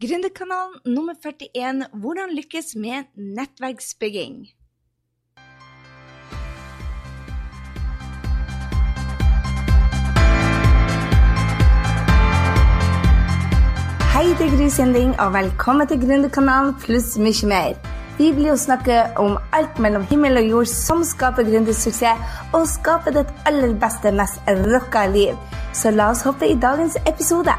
Gründerkanalen nummer 41 Hvordan lykkes med nettverksbygging. Hei, det er Gry Sinding, og velkommen til Gründerkanalen pluss mye mer. Vi blir å snakke om alt mellom himmel og jord som skaper gründersuksess, og skaper ditt aller beste, mest rocka liv. Så la oss hoppe i dagens episode.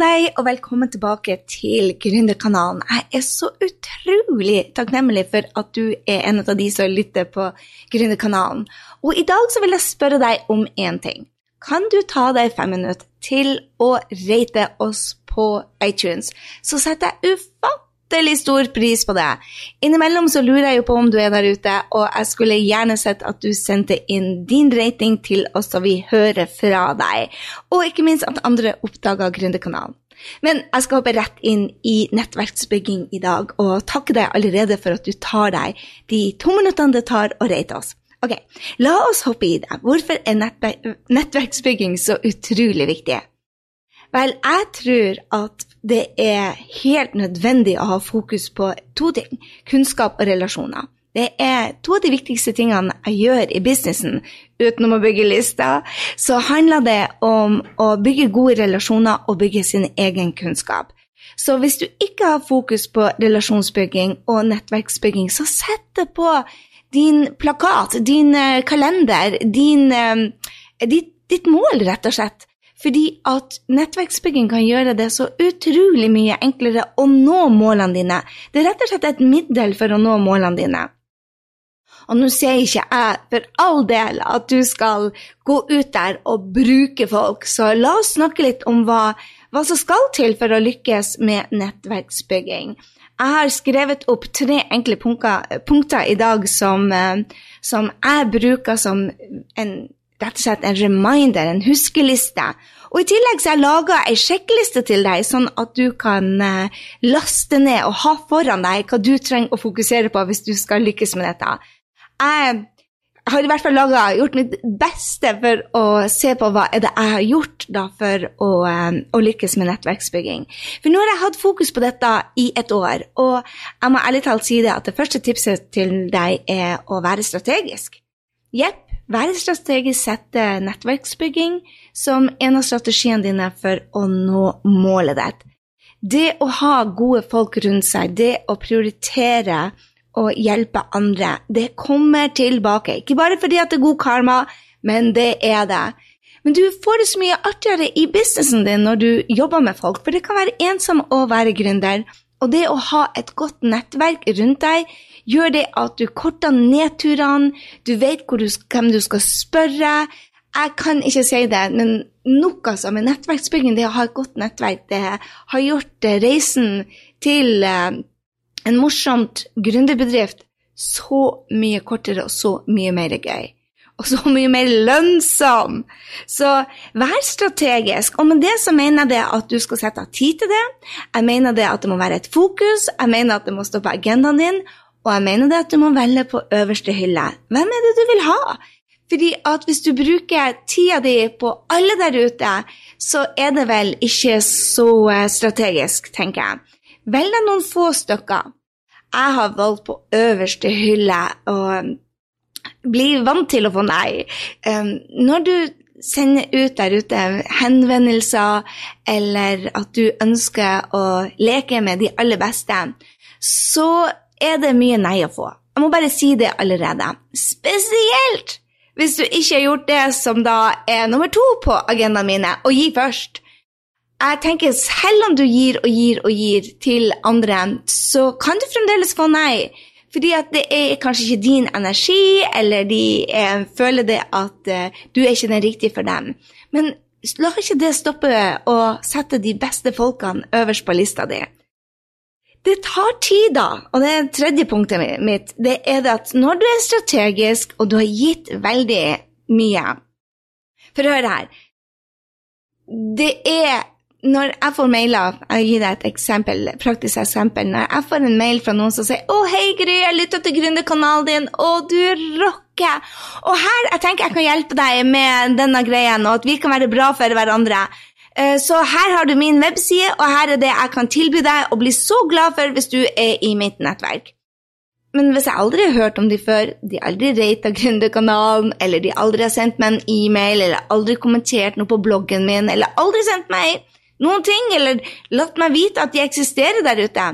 På deg, og velkommen tilbake til Gründerkanalen. Jeg er så utrolig takknemlig for at du er en av de som lytter på Gründerkanalen. Og i dag så vil jeg spørre deg om én ting. Kan du ta deg fem minutter til å rate oss på iTunes? Så setter jeg ufattelig stor pris på det. Innimellom så lurer jeg jo på om du er der ute, og jeg skulle gjerne sett at du sendte inn din rating til oss så vi hører fra deg. Og ikke minst at andre oppdager Gründerkanalen. Men jeg skal hoppe rett inn i nettverksbygging i dag, og takke deg allerede for at du tar deg de to minuttene det tar å rate oss. Ok, la oss hoppe i det. Hvorfor er nettverksbygging så utrolig viktig? Vel, jeg tror at det er helt nødvendig å ha fokus på to ting kunnskap og relasjoner. Det er to av de viktigste tingene jeg gjør i businessen. Utenom å bygge lister, så handler det om å bygge gode relasjoner og bygge sin egen kunnskap. Så hvis du ikke har fokus på relasjonsbygging og nettverksbygging, så sett det på din plakat, din kalender, din, ditt, ditt mål, rett og slett. Fordi at nettverksbygging kan gjøre det så utrolig mye enklere å nå målene dine. Det er rett og slett et middel for å nå målene dine. Og nå sier ikke jeg for all del at du skal gå ut der og bruke folk, så la oss snakke litt om hva, hva som skal til for å lykkes med nettverksbygging. Jeg har skrevet opp tre enkle punkter, punkter i dag som, som jeg bruker som en rett og slett en reminder, en huskeliste. Og I tillegg så har jeg laga ei sjekkliste til deg, sånn at du kan uh, laste ned og ha foran deg hva du trenger å fokusere på hvis du skal lykkes med dette. Jeg har i hvert fall laget, gjort mitt beste for å se på hva er det jeg har gjort da for å, um, å, lykkes med nettverksbygging. For nå har jeg hatt fokus på dette i et år, og jeg må ærlig talt si det at det første tipset til deg er å være strategisk. Jepp, være strategisk, sette nettverksbygging som en av strategiene dine for å nå målet ditt. Det å ha gode folk rundt seg, det å prioritere og hjelpe andre, det kommer tilbake. Ikke bare fordi det er god karma, men det er det. Men du får det så mye artigere i businessen din når du jobber med folk, for det kan være ensom å være gründer. Og det å ha et godt nettverk rundt deg gjør det at du korter nedturene, du vet du, hvem du skal spørre. Jeg kan ikke si det, men nok altså med nettverksbygging, det å ha et godt nettverk, det har gjort reisen til eh, en morsomt gründerbedrift så mye kortere og så mye mer gøy og så mye mer lønnsom. Så vær strategisk. Og med det så mener jeg det at du skal sette av tid til det. Jeg mener det at det må være et fokus. Jeg mener at det må stå på agendaen din. Og jeg mener det at du må velge på øverste hylle. Hvem er det du vil ha? Fordi at hvis du bruker tida di på alle der ute, så er det vel ikke så eh, strategisk, tenker jeg. Velg deg noen få stykker. Jeg har valgt på øverste hylle og bli vant til å få nei. Når du sender ut der ute henvendelser, eller at du ønsker å leke med de aller beste, så er det mye nei å få. Jeg må bare si det allerede. Spesielt hvis du ikke har gjort det som da er nummer to på agendaen mine, å gi først. Jeg tenker Selv om du gir og gir og gir til andre, så kan du fremdeles få nei. Fordi at det er kanskje ikke din energi, eller de eh, føler det at eh, du er ikke den riktige for dem. Men la ikke det stoppe å sette de beste folkene øverst på lista di. Det tar tid, da, og det er tredje punktet mitt. Det er det at når du er strategisk, og du har gitt veldig mye For hør her. Det er når jeg får mailer Jeg gir deg et eksempel, praktisk eksempel. Når jeg får en mail fra noen som sier 'Å, hei, Gry, jeg lytta til gründerkanalen din, og du rocker'. Og her jeg tenker jeg kan hjelpe deg med denne greien, og at vi kan være bra for hverandre. Eh, så her har du min webside, og her er det jeg kan tilby deg og bli så glad for hvis du er i mitt nettverk. Men hvis jeg aldri har hørt om de før, de aldri rata Gründerkanalen, eller de aldri har sendt meg en e-mail, eller aldri kommentert noe på bloggen min, eller aldri sendt meg noen ting, eller latt meg vite at de eksisterer der ute,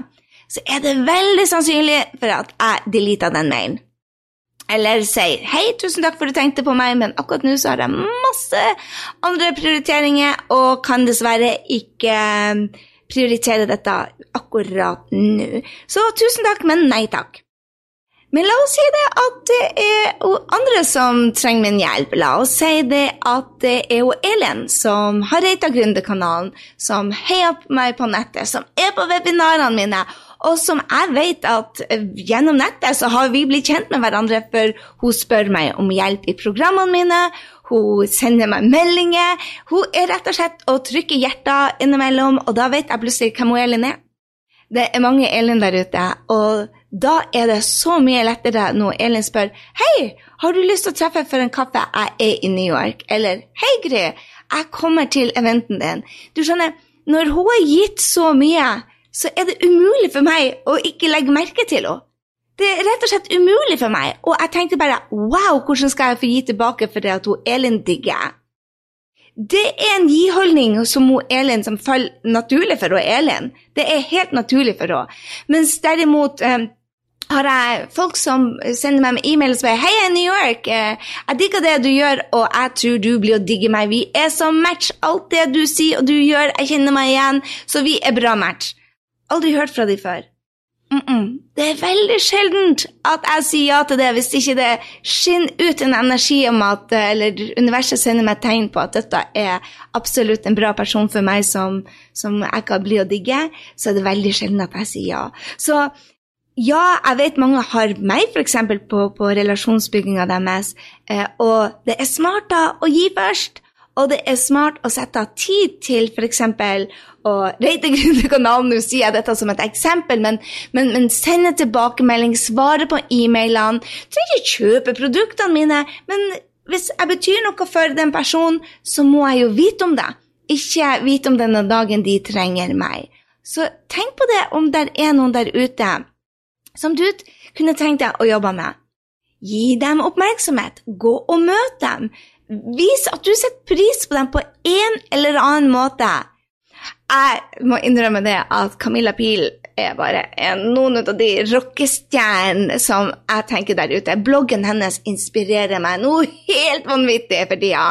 så er det veldig sannsynlig for at jeg deleta den mailen. Eller sier 'hei, tusen takk for at du tenkte på meg, men akkurat nå så har jeg masse andre prioriteringer og kan dessverre ikke prioritere dette akkurat nå. Så tusen takk, men nei takk. Men la oss si det at det er andre som trenger min hjelp. La oss si det at det er jo Elin som har reita Gründerkanalen, som heier på meg på nettet, som er på webinarene mine, og som jeg vet at gjennom nettet så har vi blitt kjent med hverandre, for hun spør meg om hjelp i programmene mine, hun sender meg meldinger, hun er rett og slett og trykker hjerter innimellom, og da vet jeg plutselig hvem Elin er. Det er mange Elin der ute, og da er det så mye lettere når Elin spør Hei, har du lyst til å treffe for en kaffe? Jeg er i New York. Eller Hei, Gry, jeg kommer til eventen din. Du skjønner, når hun har gitt så mye, så er det umulig for meg å ikke legge merke til henne. Det er rett og slett umulig for meg, og jeg tenkte bare wow, hvordan skal jeg få gi tilbake for det at hun Elin digger? Det er en gi-holdning som Elin som faller naturlig for Elin. Det er helt naturlig for henne. Mens derimot eh, har jeg folk som sender meg med e-mail og sier Hei, jeg er i New York. Eh, jeg digger det du gjør, og jeg tror du blir å digge meg. Vi er som match. Alt det du sier og du gjør, jeg kjenner meg igjen. Så vi er bra match. Aldri hørt fra de før. Mm -mm. Det er veldig sjeldent at jeg sier ja til det hvis ikke det skinner ut en energi om at Eller universet sender meg tegn på at dette er absolutt en bra person for meg som, som jeg kan bli å digge, så er det veldig sjelden at jeg sier ja. Så ja, jeg vet mange har meg f.eks. På, på relasjonsbygginga deres, eh, og det er smart da å gi først. Og det er smart å sette av tid til f.eks. å rate Gründerkanalen. Nå sier jeg dette som et eksempel, men, men, men sende tilbakemelding, svare på e-mailene. Trenger ikke kjøpe produktene mine, men hvis jeg betyr noe for den personen, så må jeg jo vite om det. Ikke vite om denne dagen de trenger meg. Så tenk på det om det er noen der ute som du kunne tenkt deg å jobbe med. Gi dem oppmerksomhet. Gå og møt dem. Vis at du setter pris på dem på en eller annen måte. Jeg må innrømme det at Camilla Pil er bare en, noen av de rockestjernene som jeg tenker der ute. Bloggen hennes inspirerer meg noe helt vanvittig for tida.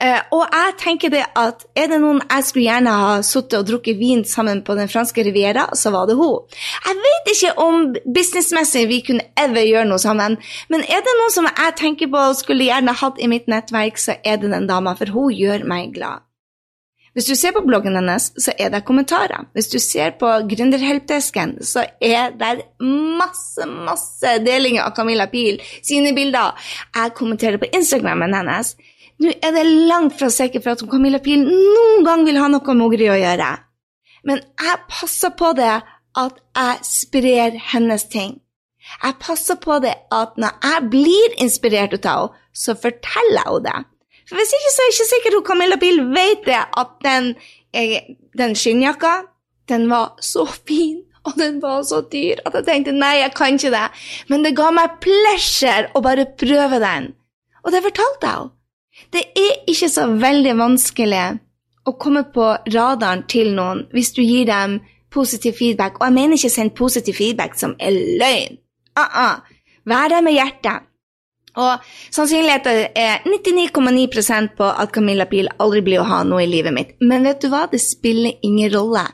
Uh, og jeg tenker det at er det noen jeg skulle gjerne ha sittet og drukket vin sammen på den franske riviera, så var det hun. Jeg vet ikke om businessmessig vi kunne ever gjøre noe sammen, men er det noen som jeg tenker på og skulle gjerne hatt i mitt nettverk, så er det den dama, for hun gjør meg glad. Hvis du ser på bloggen hennes, så er det kommentarer. Hvis du ser på Gründerhelpdesken, så er det masse, masse delinger av Camilla Pil sine bilder. Jeg kommenterer på Instagrammen hennes. Nå er det langt fra sikkert for at Camilla Pil noen gang vil ha noe med Ogri å gjøre. Men jeg passer på det at jeg sprer hennes ting. Jeg passer på det at når jeg blir inspirert av henne, så forteller jeg henne det. Hvis ikke så er jeg ikke sikkert hun Camilla Pil vet det, at den, den skinnjakka, den var så fin, og den var så dyr, at jeg tenkte nei, jeg kan ikke det. Men det ga meg pleasure å bare prøve den. Og det fortalte jeg henne. Det er ikke så veldig vanskelig å komme på radaren til noen hvis du gir dem positiv feedback. Og jeg mener ikke send positiv feedback som er løgn. Uh -uh. Vær der med hjertet. Og sannsynligheten er 99,9% på at Camilla Pil aldri blir å ha noe i livet mitt. Men vet du hva, det spiller ingen rolle,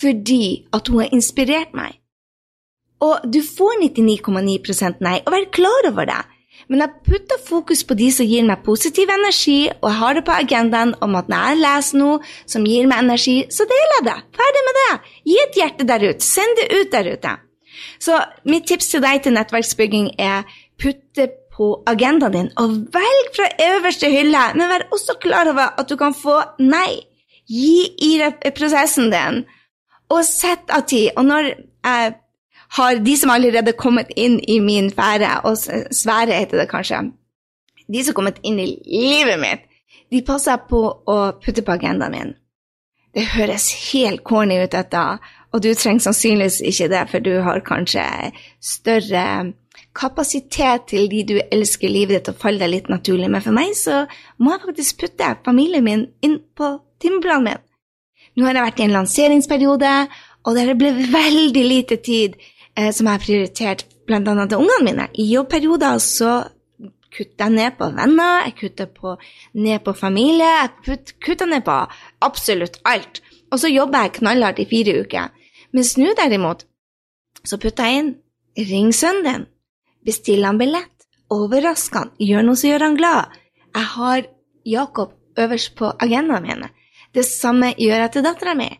fordi at hun har inspirert meg. Og du får 99,9% nei, og vær klar over det. Men jeg putter fokus på de som gir meg positiv energi, og jeg har det på agendaen om at når jeg leser noe som gir meg energi, så deler jeg det. Ferdig med det. Gi et hjerte der ute. Send det ut der ute. Så mitt tips til deg til nettverksbygging er putte på agendaen din, og velg fra øverste hylle, men vær også klar over at du kan få nei. Gi i prosessen din, og sett av tid. Og når jeg har de som allerede kommet inn i min fære, og sfære heter det kanskje, de som har kommet inn i livet mitt, de passer på å putte på agendaen min. Det høres helt corny ut, dette, og du trenger sannsynligvis ikke det, for du har kanskje større kapasitet til de du elsker i livet ditt, og faller deg litt naturlig. Men for meg så må jeg faktisk putte familien min inn på timeplanen min. Nå har jeg vært i en lanseringsperiode, og det ble veldig lite tid eh, som jeg har prioritert bl.a. til ungene mine. I jobbperioder så kutter jeg ned på venner, jeg kutter på, ned på familie, jeg kutter ned på absolutt alt. Og så jobber jeg knallhardt i fire uker. Mens nå derimot, så putter jeg inn ring sønnen din, bestill han billett, overrask han, gjør noe som gjør han glad. Jeg har Jakob øverst på agendaen min. Det samme gjør jeg til dattera mi.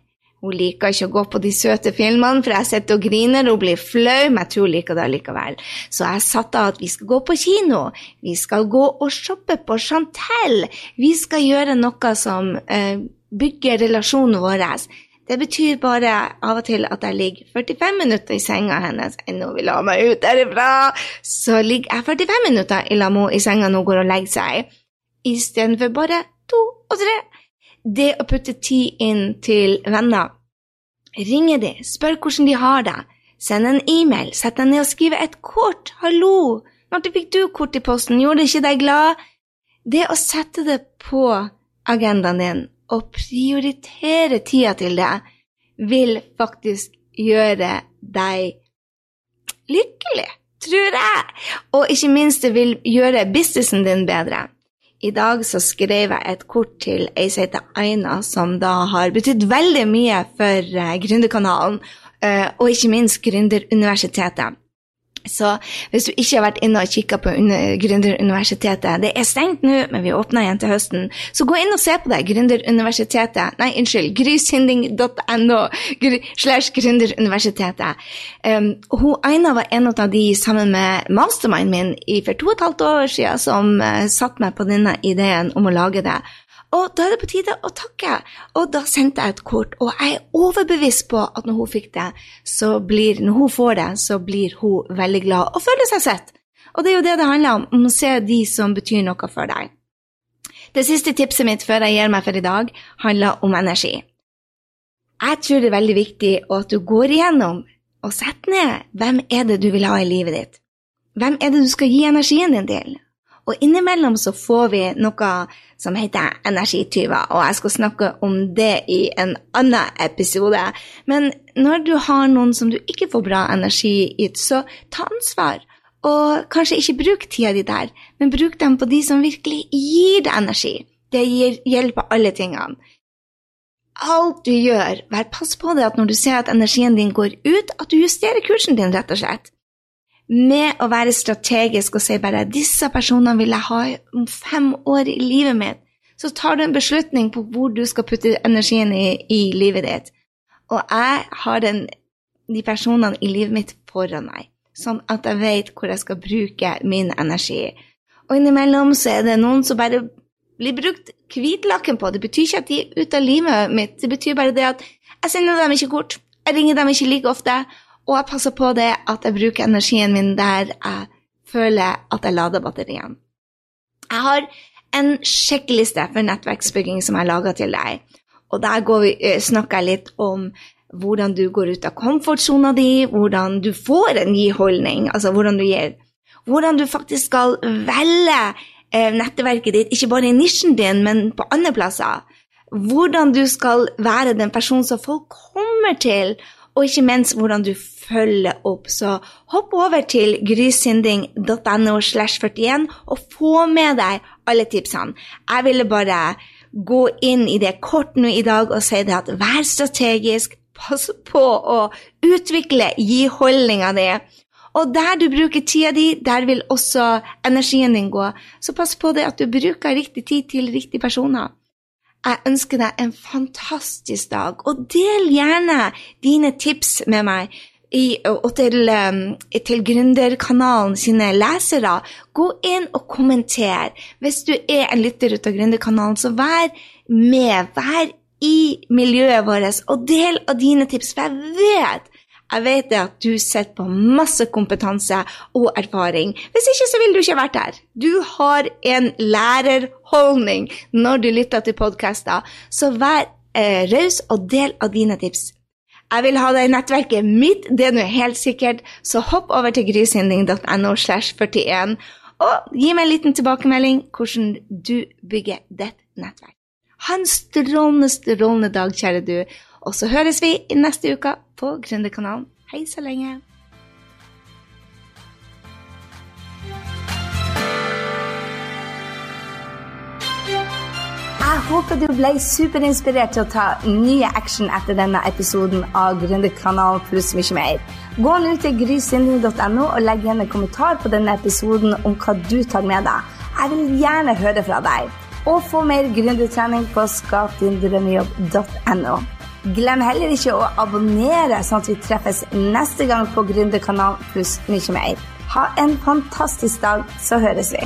Hun liker ikke å gå på de søte filmene, for jeg sitter og griner og blir flau, men jeg tror hun liker det likevel. Så jeg satte av at vi skal gå på kino, vi skal gå og shoppe på Chantel, vi skal gjøre noe som eh, bygger relasjonen vår. Det betyr bare av og til at jeg ligger 45 minutter i senga hennes. Ennå vil ha meg ut derifra. Så ligger jeg 45 minutter i lamo i senga når hun går og legger seg, istedenfor bare to og tre. Det å putte tid inn til venner, ringe de, spør hvordan de har det, send en e-mail, sett deg ned og skrive et kort, hallo, når fikk du kort i posten, gjorde det ikke deg glad? Det å sette det på agendaen din og prioritere tida til det, vil faktisk gjøre deg lykkelig, tror jeg, og ikke minst det vil gjøre businessen din bedre. I dag så skrev jeg et kort til ei som heter Aina, som da har betydd veldig mye for uh, Gründerkanalen, uh, og ikke minst Gründeruniversitetet. Så hvis du ikke har vært inne og kikka på Gründeruniversitetet Det er stengt nå, men vi åpner igjen til høsten. Så gå inn og se på det. Gründeruniversitetet Nei, unnskyld. grishinding.no slash Gründeruniversitetet. Um, hun Aina var en av de sammen med mastermind min for to og et halvt år siden som uh, satte meg på denne ideen om å lage det. Og da er det på tide å takke. Og da sendte jeg et kort, og jeg er overbevist på at når hun fikk det, så blir, når hun får det, så blir hun veldig glad og føler seg sett. Og det er jo det det handler om, om å se de som betyr noe for deg. Det siste tipset mitt før jeg gir meg for i dag, handler om energi. Jeg tror det er veldig viktig at du går igjennom og setter ned hvem er det du vil ha i livet ditt. Hvem er det du skal gi energien din til? Og innimellom så får vi noe som heter energityver, og jeg skal snakke om det i en annen episode. Men når du har noen som du ikke får bra energi i, så ta ansvar. Og kanskje ikke bruk tida di der, men bruk dem på de som virkelig gir deg energi. Det gir hjelp av alle tingene. Alt du gjør, vær pass på det at når du ser at energien din går ut, at du justerer kursen din, rett og slett med å være strategisk og si bare 'disse personene vil jeg ha om fem år i livet mitt', så tar du en beslutning på hvor du skal putte energien i, i livet ditt. Og jeg har den, de personene i livet mitt foran meg, sånn at jeg vet hvor jeg skal bruke min energi. Og innimellom så er det noen som bare blir brukt hvitlakken på. Det betyr ikke at de er ute av livet mitt, det betyr bare det at jeg sender dem ikke kort, jeg ringer dem ikke like ofte, og jeg passer på det at jeg bruker energien min der jeg føler at jeg lader batteriene. Jeg har en sjekkliste for nettverksbygging som jeg laga til deg. Og der vi, eh, snakker jeg litt om hvordan du går ut av komfortsona di, hvordan du får en ny holdning, altså hvordan du gir. Hvordan du faktisk skal velge eh, nettverket ditt, ikke bare i nisjen din, men på andre plasser. Hvordan du skal være den personen som folk kommer til, og ikke minst hvordan du følger opp. Så hopp over til grysynding.no slash 41 og få med deg alle tipsene. Jeg ville bare gå inn i det kort nå i dag og si det at vær strategisk, pass på å utvikle gi holdninga di. Og der du bruker tida di, der vil også energien din gå. Så pass på det at du bruker riktig tid til riktige personer. Jeg ønsker deg en fantastisk dag, og del gjerne dine tips med meg. I, og til, um, til Gründerkanalen sine lesere, gå inn og kommenter. Hvis du er en lytter ut av Gründerkanalen, så vær med. Vær i miljøet vårt og del av dine tips, for jeg vet jeg vet at du sitter på masse kompetanse og erfaring. Hvis ikke så ville du ikke vært her. Du har en lærerholdning når du lytter til podkaster, så vær eh, raus og del av dine tips. Jeg vil ha deg i nettverket mitt, det er nå helt sikkert, så hopp over til grysynding.no slash 41 og gi meg en liten tilbakemelding hvordan du bygger ditt nettverk. Ha en strålende, strålende dag, kjære du. Og så høres vi i neste uke på Gründerkanalen. Hei så lenge. Jeg håper du ble superinspirert til å ta nye action etter denne episoden av Gründerkanalen pluss mye mer. Gå nå til grysynding.no og legg igjen en kommentar på denne episoden om hva du tar med deg. Jeg vil gjerne høre fra deg. Og få mer gründertrening på skapdindrømmejobb.no. Glem heller ikke å abonnere, sånn at vi treffes neste gang på Gründerkanalen pluss mye mer. Ha en fantastisk dag, så høres vi.